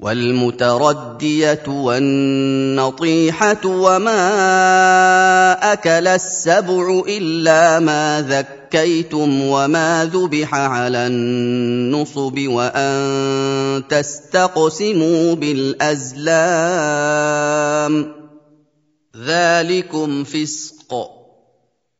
والمتردية والنطيحة وما أكل السبع إلا ما ذكر زكيتم وما ذبح على النصب وأن تستقسموا بالأزلام. ذلكم فسق.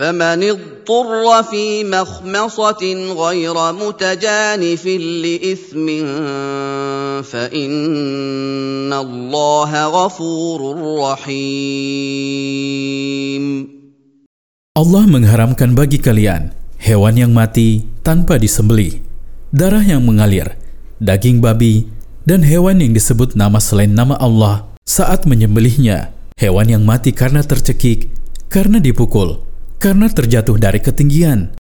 فمن اضطر في مخمصه غير متجانف لاثم فان الله غفور رحيم Allah mengharamkan bagi kalian hewan yang mati tanpa disembelih, darah yang mengalir, daging babi, dan hewan yang disebut nama selain nama Allah saat menyembelihnya, hewan yang mati karena tercekik, karena dipukul, karena terjatuh dari ketinggian,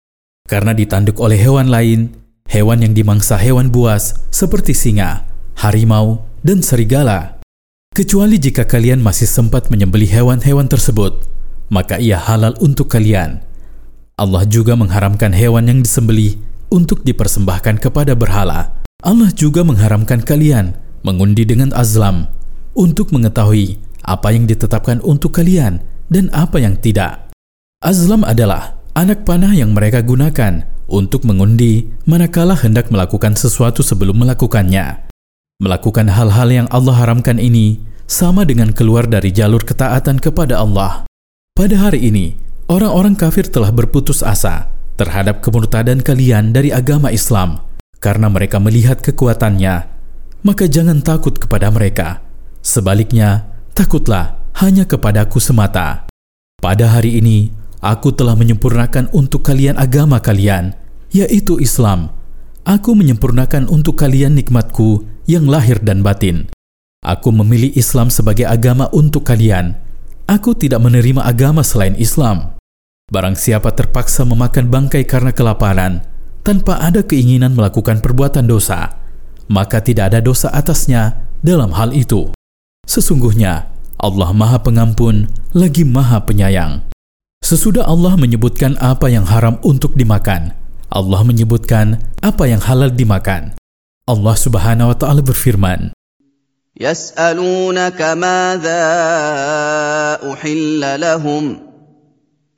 karena ditanduk oleh hewan lain, hewan yang dimangsa hewan buas seperti singa, harimau, dan serigala. Kecuali jika kalian masih sempat menyembelih hewan-hewan tersebut, maka ia halal untuk kalian Allah juga mengharamkan hewan yang disembelih untuk dipersembahkan kepada berhala. Allah juga mengharamkan kalian mengundi dengan azlam untuk mengetahui apa yang ditetapkan untuk kalian dan apa yang tidak. Azlam adalah anak panah yang mereka gunakan untuk mengundi manakala hendak melakukan sesuatu sebelum melakukannya. Melakukan hal-hal yang Allah haramkan ini sama dengan keluar dari jalur ketaatan kepada Allah. Pada hari ini, Orang-orang kafir telah berputus asa terhadap kemurtadan kalian dari agama Islam karena mereka melihat kekuatannya. Maka jangan takut kepada mereka. Sebaliknya, takutlah hanya kepadaku semata. Pada hari ini, aku telah menyempurnakan untuk kalian agama kalian, yaitu Islam. Aku menyempurnakan untuk kalian nikmatku yang lahir dan batin. Aku memilih Islam sebagai agama untuk kalian. Aku tidak menerima agama selain Islam. Barang siapa terpaksa memakan bangkai karena kelaparan, tanpa ada keinginan melakukan perbuatan dosa, maka tidak ada dosa atasnya dalam hal itu. Sesungguhnya Allah Maha Pengampun lagi Maha Penyayang. Sesudah Allah menyebutkan apa yang haram untuk dimakan, Allah menyebutkan apa yang halal dimakan. Allah Subhanahu wa taala berfirman?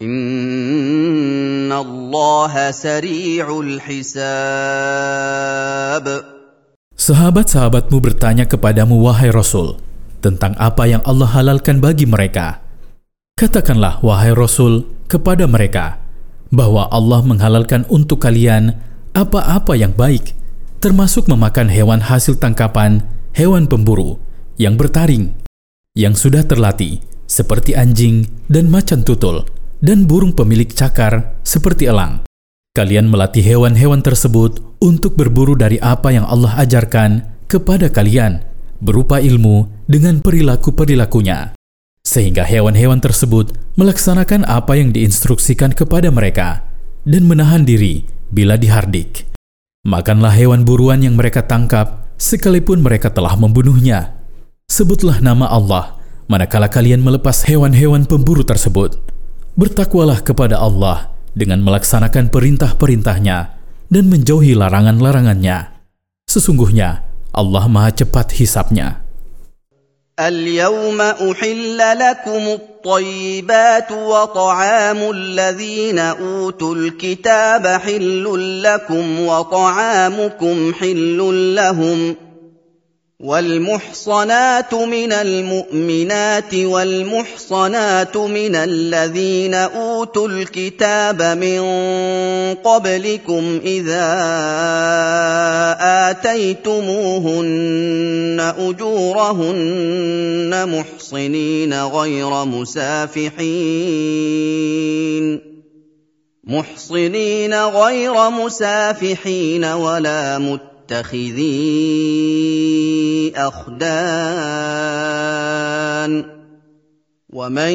Inna Allah sari'ul hisab. Sahabat-sahabatmu bertanya kepadamu, wahai Rasul, tentang apa yang Allah halalkan bagi mereka. Katakanlah, wahai Rasul, kepada mereka, bahwa Allah menghalalkan untuk kalian apa-apa yang baik, termasuk memakan hewan hasil tangkapan, hewan pemburu, yang bertaring, yang sudah terlatih, seperti anjing dan macan tutul, dan burung pemilik cakar seperti elang. Kalian melatih hewan-hewan tersebut untuk berburu dari apa yang Allah ajarkan kepada kalian berupa ilmu dengan perilaku-perilakunya. Sehingga hewan-hewan tersebut melaksanakan apa yang diinstruksikan kepada mereka dan menahan diri bila dihardik. Makanlah hewan buruan yang mereka tangkap sekalipun mereka telah membunuhnya. Sebutlah nama Allah manakala kalian melepas hewan-hewan pemburu tersebut Bertakwalah kepada Allah dengan melaksanakan perintah-perintahnya dan menjauhi larangan-larangannya. Sesungguhnya Allah Maha cepat hisapnya. اليوم احل لكم الطيبات وطعام الذين اوتوا الكتاب حل لكم وطعامكم حل لهم والمحصنات من المؤمنات والمحصنات من الذين أوتوا الكتاب من قبلكم إذا آتيتموهن أجورهن محصنين غير مسافحين. محصنين غير مسافحين ولا مت متخذي اخدان ومن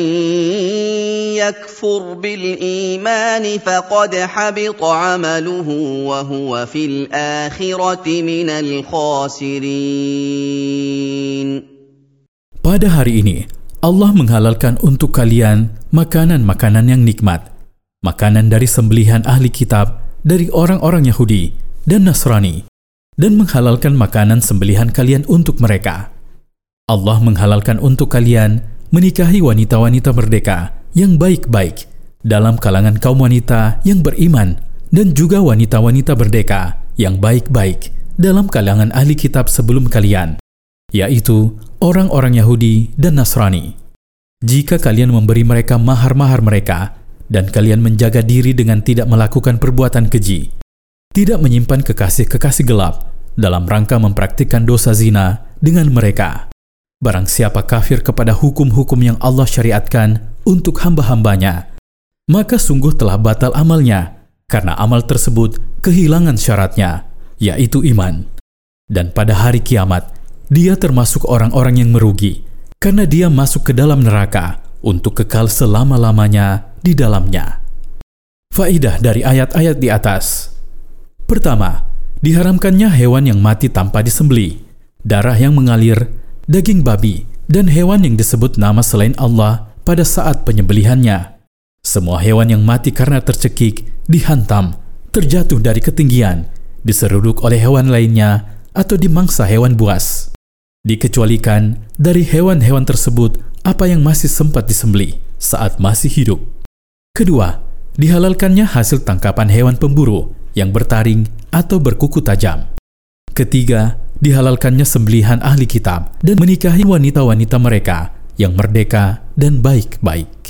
يكفر بالايمان فقد حبط عمله وهو في الاخره من الخاسرين Pada hari ini, Allah menghalalkan untuk kalian makanan-makanan yang nikmat, makanan dari sembelihan ahli kitab dari orang-orang Yahudi dan Nasrani, dan menghalalkan makanan sembelihan kalian untuk mereka. Allah menghalalkan untuk kalian menikahi wanita-wanita merdeka yang baik-baik dalam kalangan kaum wanita yang beriman dan juga wanita-wanita merdeka yang baik-baik dalam kalangan ahli kitab sebelum kalian, yaitu orang-orang Yahudi dan Nasrani. Jika kalian memberi mereka mahar-mahar mereka dan kalian menjaga diri dengan tidak melakukan perbuatan keji, tidak menyimpan kekasih-kekasih gelap dalam rangka mempraktikkan dosa zina dengan mereka. Barang siapa kafir kepada hukum-hukum yang Allah syariatkan untuk hamba-hambanya, maka sungguh telah batal amalnya, karena amal tersebut kehilangan syaratnya, yaitu iman. Dan pada hari kiamat, dia termasuk orang-orang yang merugi, karena dia masuk ke dalam neraka untuk kekal selama-lamanya di dalamnya. Faidah dari ayat-ayat di atas. Pertama, diharamkannya hewan yang mati tanpa disembeli, darah yang mengalir, daging babi, dan hewan yang disebut nama selain Allah pada saat penyembelihannya. Semua hewan yang mati karena tercekik, dihantam, terjatuh dari ketinggian, diseruduk oleh hewan lainnya, atau dimangsa hewan buas. Dikecualikan dari hewan-hewan tersebut apa yang masih sempat disembeli saat masih hidup. Kedua, dihalalkannya hasil tangkapan hewan pemburu yang bertaring atau berkuku tajam. Ketiga, dihalalkannya sembelihan ahli kitab dan menikahi wanita-wanita mereka yang merdeka dan baik-baik.